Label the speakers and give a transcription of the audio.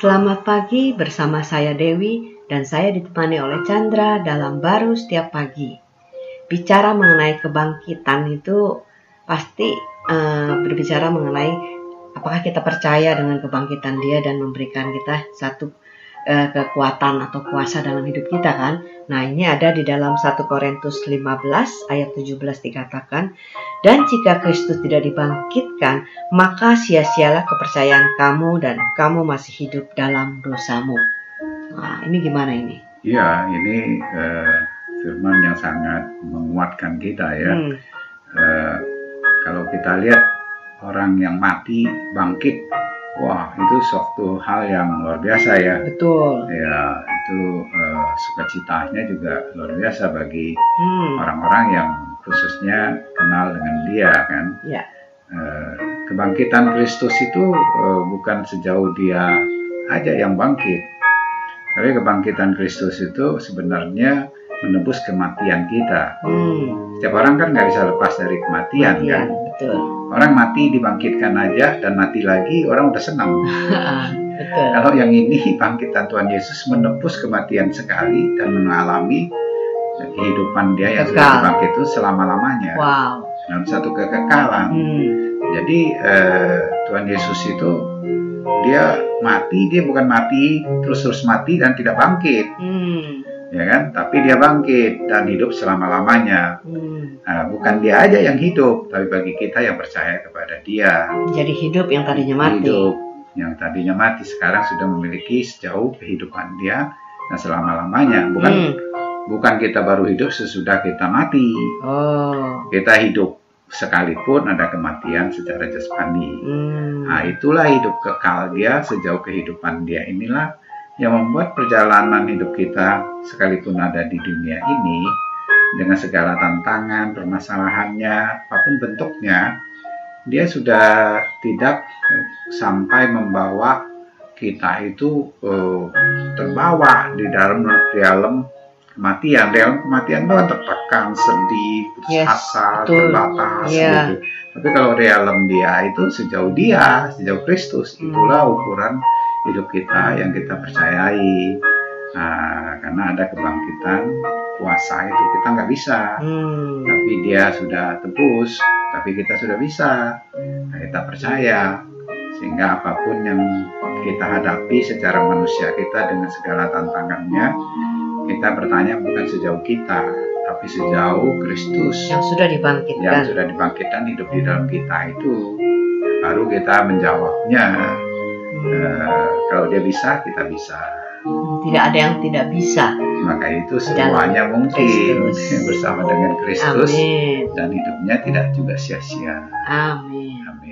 Speaker 1: Selamat pagi bersama saya Dewi dan saya ditemani oleh Chandra dalam baru setiap pagi. Bicara mengenai kebangkitan itu pasti uh, berbicara mengenai apakah kita percaya dengan kebangkitan dia dan memberikan kita satu uh, kekuatan atau kuasa dalam hidup kita kan. Nah, ini ada di dalam 1 Korintus 15 ayat 17 dikatakan, "Dan jika Kristus tidak dibangkitkan, maka sia-sialah kepercayaan kamu dan kamu masih hidup dalam dosamu." Nah, ini gimana ini?
Speaker 2: Iya, ini uh, firman yang sangat menguatkan kita ya. Hmm. Uh, kalau kita lihat orang yang mati bangkit Wah, itu suatu hal yang luar biasa ya.
Speaker 1: Betul.
Speaker 2: Ya, itu uh, sukacitanya juga luar biasa bagi hmm. orang-orang hmm. yang khususnya kenal dengan dia kan.
Speaker 1: Ya.
Speaker 2: Uh, kebangkitan Kristus itu uh, bukan sejauh dia aja yang bangkit. Tapi kebangkitan Kristus itu sebenarnya menebus kematian kita. Hmm. Setiap orang kan nggak bisa lepas dari kematian, kematian kan.
Speaker 1: Betul
Speaker 2: Orang mati dibangkitkan aja dan mati lagi orang udah senang.
Speaker 1: Betul.
Speaker 2: Kalau yang ini bangkitan Tuhan Yesus menebus kematian sekali dan mengalami kehidupan dia yang sudah dibangkit itu selama-lamanya.
Speaker 1: Wow.
Speaker 2: Dalam satu kekekalan. Hmm. Jadi eh, Tuhan Yesus itu dia mati, dia bukan mati terus-terus mati dan tidak bangkit. Hmm ya kan? Tapi dia bangkit dan hidup selama lamanya. Hmm. Nah, bukan dia aja yang hidup, tapi bagi kita yang percaya kepada Dia.
Speaker 1: Jadi hidup yang tadinya mati.
Speaker 2: Hidup yang tadinya mati sekarang sudah memiliki sejauh kehidupan dia dan selama lamanya. Bukan hmm. bukan kita baru hidup sesudah kita mati.
Speaker 1: Oh.
Speaker 2: Kita hidup sekalipun ada kematian secara jasmani. Hmm. Nah, itulah hidup kekal dia sejauh kehidupan dia inilah yang membuat perjalanan hidup kita sekalipun ada di dunia ini dengan segala tantangan, permasalahannya, apa pun bentuknya, dia sudah tidak sampai membawa kita itu uh, terbawa di dalam dalam kematian. Dalam kematian itu kan tertekan, sedih, putus yes, asa, betul. terbatas yeah. gitu. Tapi kalau dalam dia itu sejauh dia, sejauh Kristus, itulah ukuran hidup kita yang kita percayai. Nah, karena ada kebangkitan kuasa itu kita nggak bisa. Hmm. tapi dia sudah tebus tapi kita sudah bisa. Nah, kita percaya sehingga apa pun yang kita hadapi secara manusia kita dengan segala tantangannya kita bertanya bukan sejauh kita tapi sejauh Kristus.
Speaker 1: Yang sudah dibangkitkan.
Speaker 2: Yang sudah dibangkitkan hidup di dalam kita itu baru kita menjawabnya Uh, kalau dia bisa, kita bisa.
Speaker 1: Tidak ada yang tidak bisa.
Speaker 2: Maka itu semuanya mungkin Kristus. bersama dengan Kristus
Speaker 1: Amin.
Speaker 2: dan hidupnya tidak juga sia-sia.
Speaker 1: Amin.
Speaker 2: Amin.